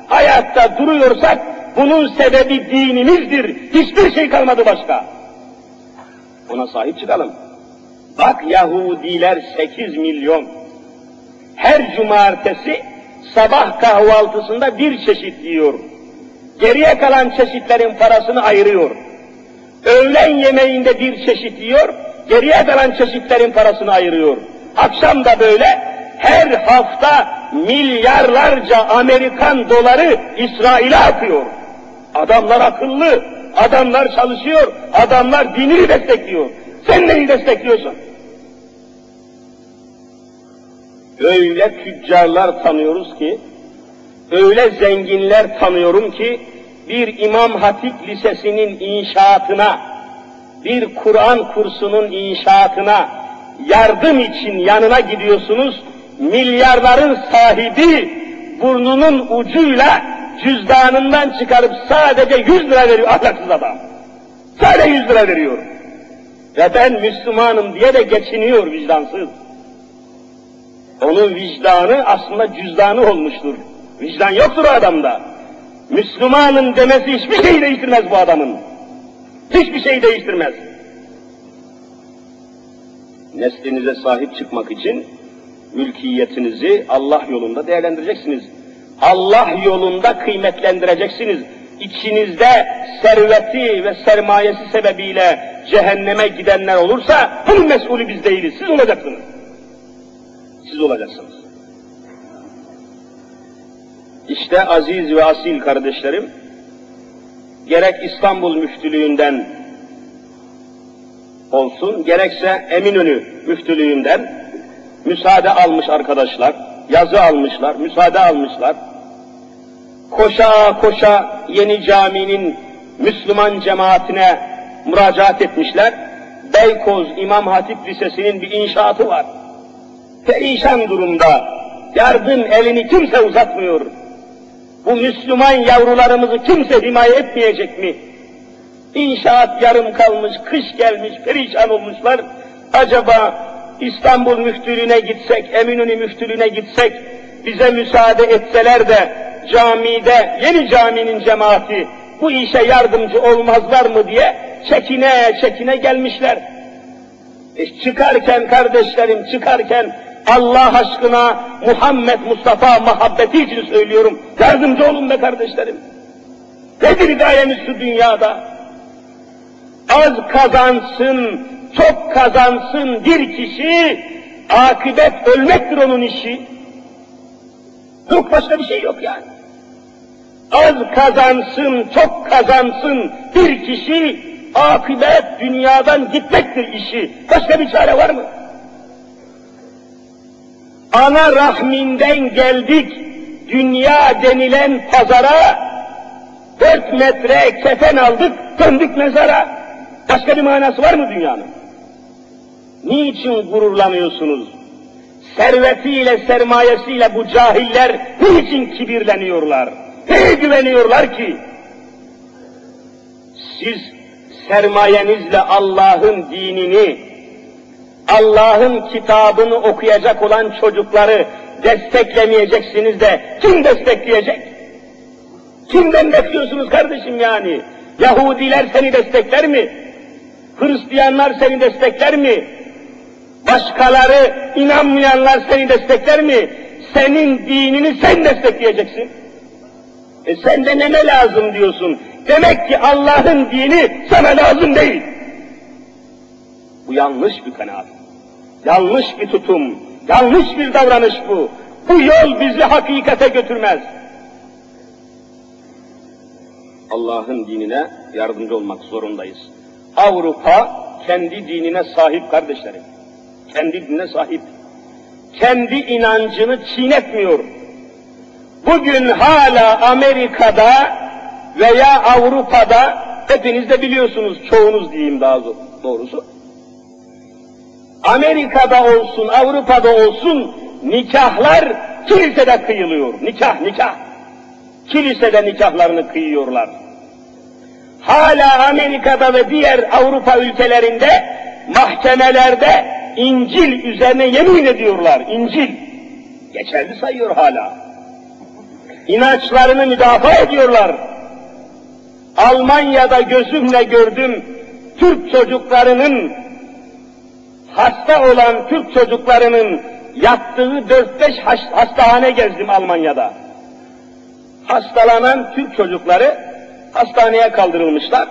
hayatta duruyorsak bunun sebebi dinimizdir. Hiçbir şey kalmadı başka. Ona sahip çıkalım. Bak Yahudiler 8 milyon. Her cumartesi sabah kahvaltısında bir çeşit yiyor. Geriye kalan çeşitlerin parasını ayırıyor. Öğlen yemeğinde bir çeşit yiyor, geriye kalan çeşitlerin parasını ayırıyor. Akşam da böyle her hafta milyarlarca Amerikan doları İsrail'e akıyor. Adamlar akıllı, adamlar çalışıyor, adamlar dinini destekliyor. Sen neyi destekliyorsun? Öyle tüccarlar tanıyoruz ki, öyle zenginler tanıyorum ki, bir İmam Hatip Lisesi'nin inşaatına, bir Kur'an kursunun inşaatına yardım için yanına gidiyorsunuz, milyarların sahibi burnunun ucuyla cüzdanından çıkarıp sadece 100 lira veriyor ahlaksız adam. Sadece 100 lira veriyor. Ve ben Müslümanım diye de geçiniyor vicdansız. Onun vicdanı aslında cüzdanı olmuştur. Vicdan yoktur adamda. Müslümanın demesi hiçbir şey değiştirmez bu adamın. Hiçbir şey değiştirmez. Neslinize sahip çıkmak için mülkiyetinizi Allah yolunda değerlendireceksiniz. Allah yolunda kıymetlendireceksiniz. İçinizde serveti ve sermayesi sebebiyle cehenneme gidenler olursa bunun mesulü biz değiliz. Siz olacaksınız. Siz olacaksınız. İşte aziz ve asil kardeşlerim, gerek İstanbul müftülüğünden olsun, gerekse Eminönü müftülüğünden müsaade almış arkadaşlar, yazı almışlar, müsaade almışlar. Koşa koşa yeni caminin Müslüman cemaatine müracaat etmişler. Beykoz İmam Hatip Lisesi'nin bir inşaatı var. Perişan durumda, yardım elini kimse uzatmıyor bu Müslüman yavrularımızı kimse himaye etmeyecek mi? İnşaat yarım kalmış, kış gelmiş, perişan olmuşlar. Acaba İstanbul müftülüğüne gitsek, Eminönü müftülüğüne gitsek, bize müsaade etseler de camide, yeni caminin cemaati bu işe yardımcı olmazlar mı diye çekine çekine gelmişler. E çıkarken kardeşlerim çıkarken Allah aşkına Muhammed Mustafa muhabbeti için söylüyorum. Yardımcı olun be kardeşlerim. Nedir gayemiz şu dünyada? Az kazansın, çok kazansın bir kişi, akıbet ölmektir onun işi. Yok başka bir şey yok yani. Az kazansın, çok kazansın bir kişi, akıbet dünyadan gitmektir işi. Başka bir çare var mı? ana rahminden geldik dünya denilen pazara, dört metre kefen aldık, döndük mezara. Başka bir manası var mı dünyanın? Niçin gururlanıyorsunuz? Servetiyle, sermayesiyle bu cahiller niçin kibirleniyorlar? Neye güveniyorlar ki? Siz sermayenizle Allah'ın dinini, Allah'ın kitabını okuyacak olan çocukları desteklemeyeceksiniz de kim destekleyecek? Kimden bekliyorsunuz kardeşim yani? Yahudiler seni destekler mi? Hristiyanlar seni destekler mi? Başkaları inanmayanlar seni destekler mi? Senin dinini sen destekleyeceksin. E sen de ne lazım diyorsun? Demek ki Allah'ın dini sana lazım değil. Bu yanlış bir kanaat. Yanlış bir tutum. Yanlış bir davranış bu. Bu yol bizi hakikate götürmez. Allah'ın dinine yardımcı olmak zorundayız. Avrupa kendi dinine sahip kardeşlerim. Kendi dinine sahip. Kendi inancını çiğnetmiyor. Bugün hala Amerika'da veya Avrupa'da hepiniz de biliyorsunuz, çoğunuz diyeyim daha doğrusu. Amerika'da olsun, Avrupa'da olsun nikahlar kilisede kıyılıyor. Nikah, nikah. Kilisede nikahlarını kıyıyorlar. Hala Amerika'da ve diğer Avrupa ülkelerinde mahkemelerde İncil üzerine yemin ediyorlar. İncil. Geçerli sayıyor hala. İnançlarını müdafaa ediyorlar. Almanya'da gözümle gördüm Türk çocuklarının hasta olan Türk çocuklarının yattığı dört beş hastane gezdim Almanya'da. Hastalanan Türk çocukları hastaneye kaldırılmışlar.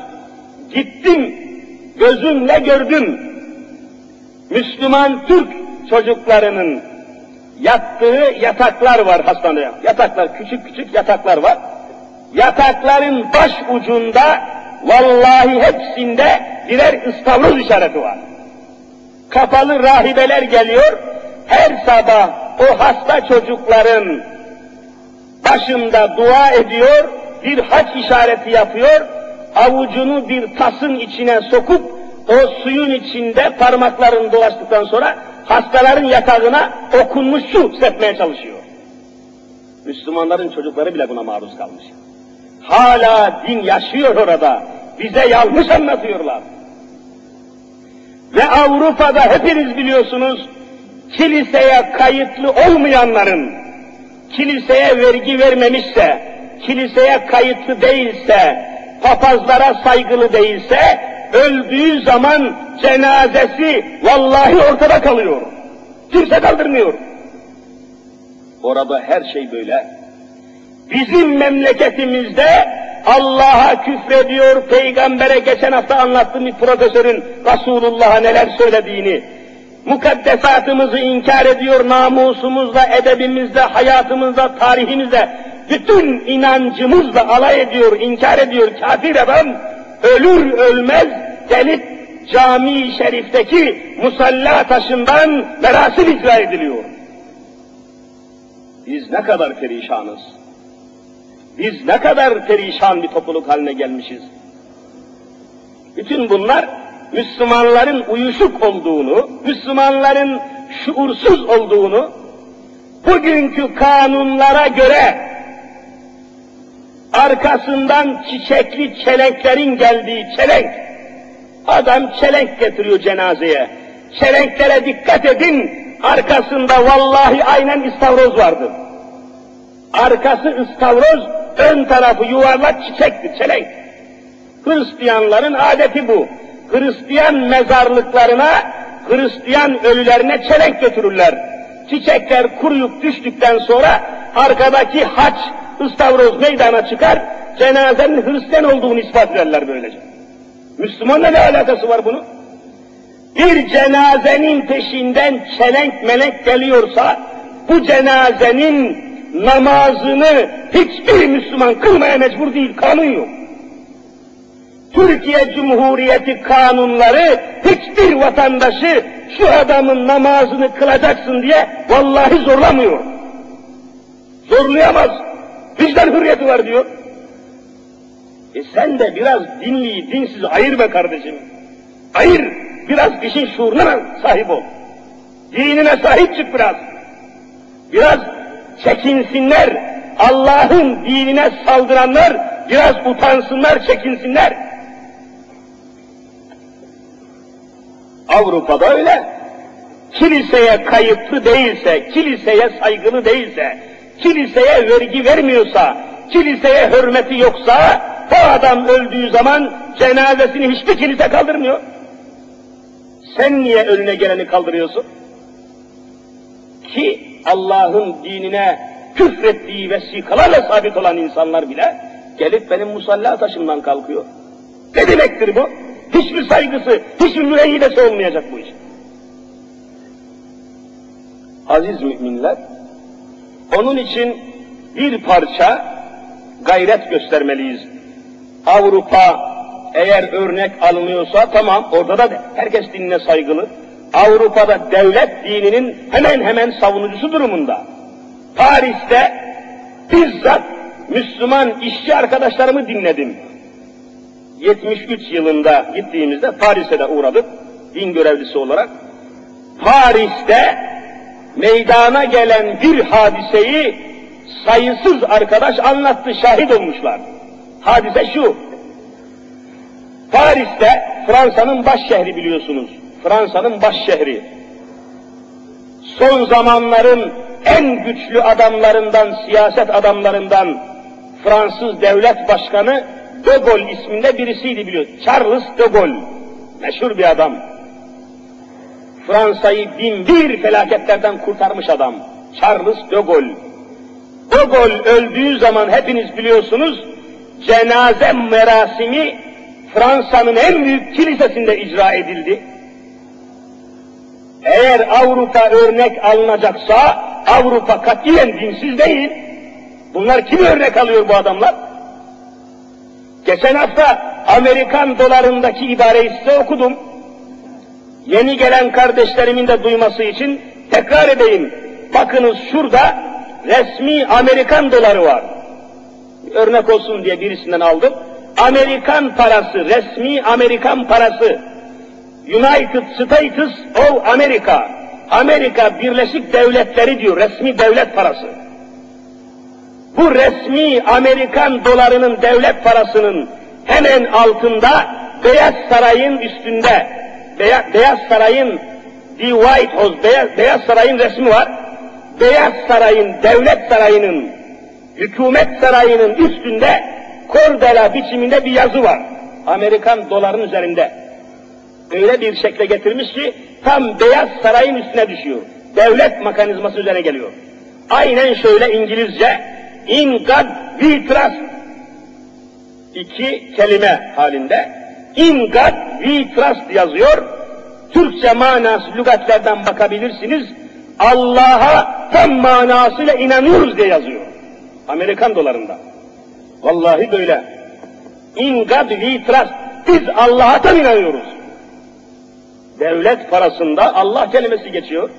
Gittim, gözümle gördüm. Müslüman Türk çocuklarının yattığı yataklar var hastaneye. Yataklar, küçük küçük yataklar var. Yatakların baş ucunda vallahi hepsinde birer ıstavroz işareti var. Kapalı rahibeler geliyor, her sabah o hasta çocukların başında dua ediyor, bir haç işareti yapıyor, avucunu bir tasın içine sokup o suyun içinde parmaklarını dolaştıktan sonra hastaların yatağına okunmuş su sepmeye çalışıyor. Müslümanların çocukları bile buna maruz kalmış. Hala din yaşıyor orada. Bize yanlış anlatıyorlar. Ve Avrupa'da hepiniz biliyorsunuz kiliseye kayıtlı olmayanların kiliseye vergi vermemişse, kiliseye kayıtlı değilse, papazlara saygılı değilse, öldüğü zaman cenazesi vallahi ortada kalıyor. Kimse kaldırmıyor. Orada her şey böyle. Bizim memleketimizde Allah'a küfrediyor, peygambere geçen hafta anlattığım bir profesörün Resulullah'a neler söylediğini, mukaddesatımızı inkar ediyor, namusumuzla, edebimizle, hayatımızla, tarihimizle, bütün inancımızla alay ediyor, inkar ediyor kafir adam, ölür ölmez gelip cami-i şerifteki musalla taşından merasim icra ediliyor. Biz ne kadar perişanız. Biz ne kadar perişan bir topluluk haline gelmişiz. Bütün bunlar Müslümanların uyuşuk olduğunu, Müslümanların şuursuz olduğunu, bugünkü kanunlara göre arkasından çiçekli çelenklerin geldiği çelenk, adam çelenk getiriyor cenazeye. Çelenklere dikkat edin, arkasında vallahi aynen istavroz vardı. Arkası istavroz, ön tarafı yuvarlak çiçekti, çelenk. Hristiyanların adeti bu. Hristiyan mezarlıklarına, Hristiyan ölülerine çelenk götürürler. Çiçekler kuruyup düştükten sonra arkadaki haç, ıstavroz meydana çıkar, cenazenin Hristiyan olduğunu ispat ederler böylece. Müslümanla ne alakası var bunun? Bir cenazenin peşinden çelenk melek geliyorsa, bu cenazenin namazını hiçbir Müslüman kılmaya mecbur değil, kanun yok. Türkiye Cumhuriyeti kanunları hiçbir vatandaşı şu adamın namazını kılacaksın diye vallahi zorlamıyor. Zorlayamaz. Vicdan hürriyeti var diyor. E sen de biraz dinliyi dinsiz ayır be kardeşim. Ayır. Biraz işin şuuruna sahip ol. Dinine sahip çık biraz. Biraz çekinsinler. Allah'ın dinine saldıranlar biraz utansınlar, çekinsinler. Avrupa'da öyle. kiliseye kayıtlı değilse, kiliseye saygılı değilse, kiliseye vergi vermiyorsa, kiliseye hürmeti yoksa, o adam öldüğü zaman cenazesini hiçbir kilise kaldırmıyor. Sen niye önüne geleni kaldırıyorsun? Ki Allah'ın dinine küfrettiği vesikalarla sabit olan insanlar bile gelip benim musalla taşımdan kalkıyor. Ne demektir bu? Hiçbir saygısı, hiçbir müeyyidesi olmayacak bu iş. Aziz müminler, onun için bir parça gayret göstermeliyiz. Avrupa eğer örnek alınıyorsa tamam orada da herkes dinine saygılı. Avrupa'da devlet dininin hemen hemen savunucusu durumunda. Paris'te bizzat Müslüman işçi arkadaşlarımı dinledim. 73 yılında gittiğimizde Paris'e de uğradık din görevlisi olarak. Paris'te meydana gelen bir hadiseyi sayısız arkadaş anlattı, şahit olmuşlar. Hadise şu, Paris'te Fransa'nın baş şehri biliyorsunuz. Fransa'nın baş şehri. Son zamanların en güçlü adamlarından, siyaset adamlarından Fransız devlet başkanı De Gaulle isminde birisiydi biliyor. Charles De Gaulle. Meşhur bir adam. Fransa'yı bin bir felaketlerden kurtarmış adam. Charles de Gaulle. De Gaulle öldüğü zaman hepiniz biliyorsunuz cenaze merasimi Fransa'nın en büyük kilisesinde icra edildi. Eğer Avrupa örnek alınacaksa Avrupa katiyen dinsiz değil. Bunlar kim örnek alıyor bu adamlar? Geçen hafta Amerikan dolarındaki ibareyi size okudum. Yeni gelen kardeşlerimin de duyması için tekrar edeyim. Bakınız şurada resmi Amerikan doları var. Örnek olsun diye birisinden aldım. Amerikan parası, resmi Amerikan parası. United States of America. Amerika Birleşik Devletleri diyor, resmi devlet parası. Bu resmi Amerikan dolarının devlet parasının hemen altında Beyaz Saray'ın üstünde, Beyaz, Saray'ın The White House, Beyaz Saray'ın resmi var. Beyaz Saray'ın, devlet sarayının, hükümet sarayının üstünde kordela biçiminde bir yazı var. Amerikan doların üzerinde. Öyle bir şekle getirmiş ki tam Beyaz Saray'ın üstüne düşüyor. Devlet mekanizması üzerine geliyor. Aynen şöyle İngilizce In God we trust iki kelime halinde In God we trust yazıyor. Türkçe manası lügatlerden bakabilirsiniz. Allah'a tam manasıyla inanıyoruz diye yazıyor. Amerikan dolarında. Vallahi böyle. In God we trust. Biz Allah'a tam inanıyoruz. Devlet parasında Allah kelimesi geçiyor.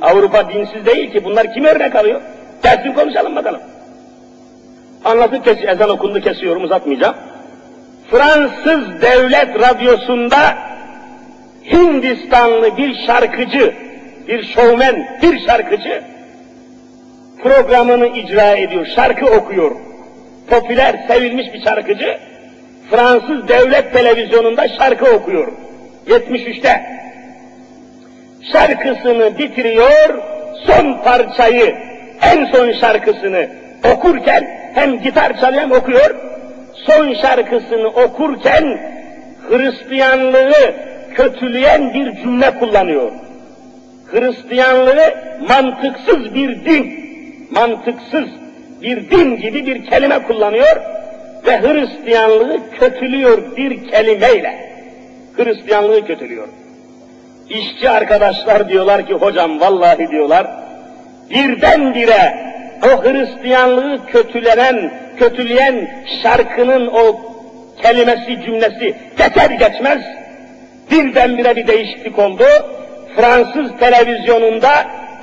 Avrupa dinsiz değil ki. Bunlar kim örnek alıyor? Gelsin konuşalım bakalım. Anlatıp kes, ezan okundu kesiyorum uzatmayacağım. Fransız devlet radyosunda Hindistanlı bir şarkıcı, bir şovmen, bir şarkıcı programını icra ediyor, şarkı okuyor. Popüler, sevilmiş bir şarkıcı Fransız devlet televizyonunda şarkı okuyor. 73'te. Şarkısını bitiriyor, son parçayı, en son şarkısını okurken hem gitar çalıyor hem okuyor. Son şarkısını okurken Hristiyanlığı kötüleyen bir cümle kullanıyor. Hristiyanlığı mantıksız bir din, mantıksız bir din gibi bir kelime kullanıyor ve Hristiyanlığı kötülüyor bir kelimeyle. Hristiyanlığı kötülüyor. İşçi arkadaşlar diyorlar ki hocam vallahi diyorlar birdenbire o Hristiyanlığı kötülenen, kötüleyen şarkının o kelimesi, cümlesi geçer geçmez birdenbire bir değişiklik oldu. Fransız televizyonunda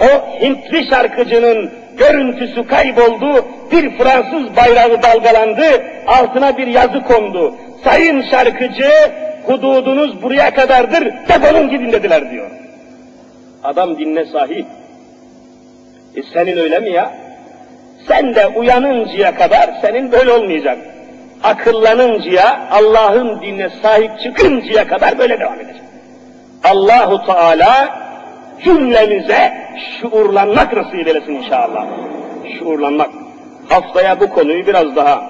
o Hintli şarkıcının görüntüsü kayboldu, bir Fransız bayrağı dalgalandı, altına bir yazı kondu. Sayın şarkıcı, hududunuz buraya kadardır, defolun gidin dediler diyor. Adam dinle sahip. E senin öyle mi ya? Sen de uyanıncaya kadar senin böyle olmayacak. Akıllanıncaya, Allah'ın dinine sahip çıkıncaya kadar böyle devam edecek. Allahu Teala cümlemize şuurlanmak nasip eylesin inşallah. Şuurlanmak. Haftaya bu konuyu biraz daha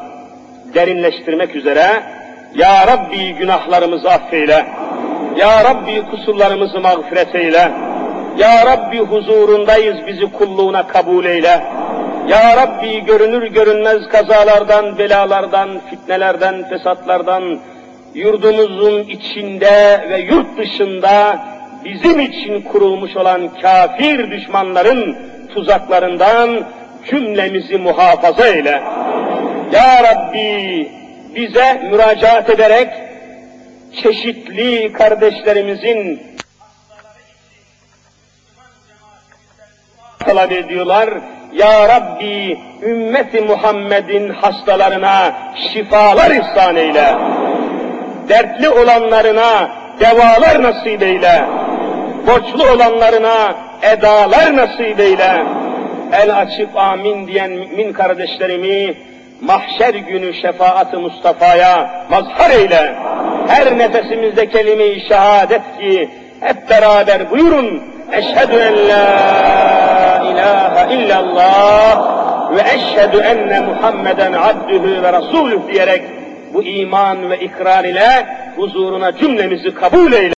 derinleştirmek üzere Ya Rabbi günahlarımızı affeyle. Ya Rabbi kusurlarımızı mağfiret eyle. Ya Rabbi huzurundayız bizi kulluğuna kabul eyle. Ya Rabbi görünür görünmez kazalardan, belalardan, fitnelerden, fesatlardan, yurdumuzun içinde ve yurt dışında bizim için kurulmuş olan kafir düşmanların tuzaklarından cümlemizi muhafaza eyle. Ya Rabbi bize müracaat ederek çeşitli kardeşlerimizin talep ediyorlar. Ya Rabbi ümmeti Muhammed'in hastalarına şifalar ihsan eyle. Dertli olanlarına devalar nasip eyle. Borçlu olanlarına edalar nasip eyle. El açıp amin diyen mümin kardeşlerimi mahşer günü şefaat-ı Mustafa'ya mazhar eyle. Her nefesimizde kelime-i şehadet ki hep beraber buyurun. Eşhedü en la ilahe illallah ve eşhedü enne Muhammeden abdühü ve rasulüh diyerek bu iman ve ikrar ile huzuruna cümlemizi kabul eyle.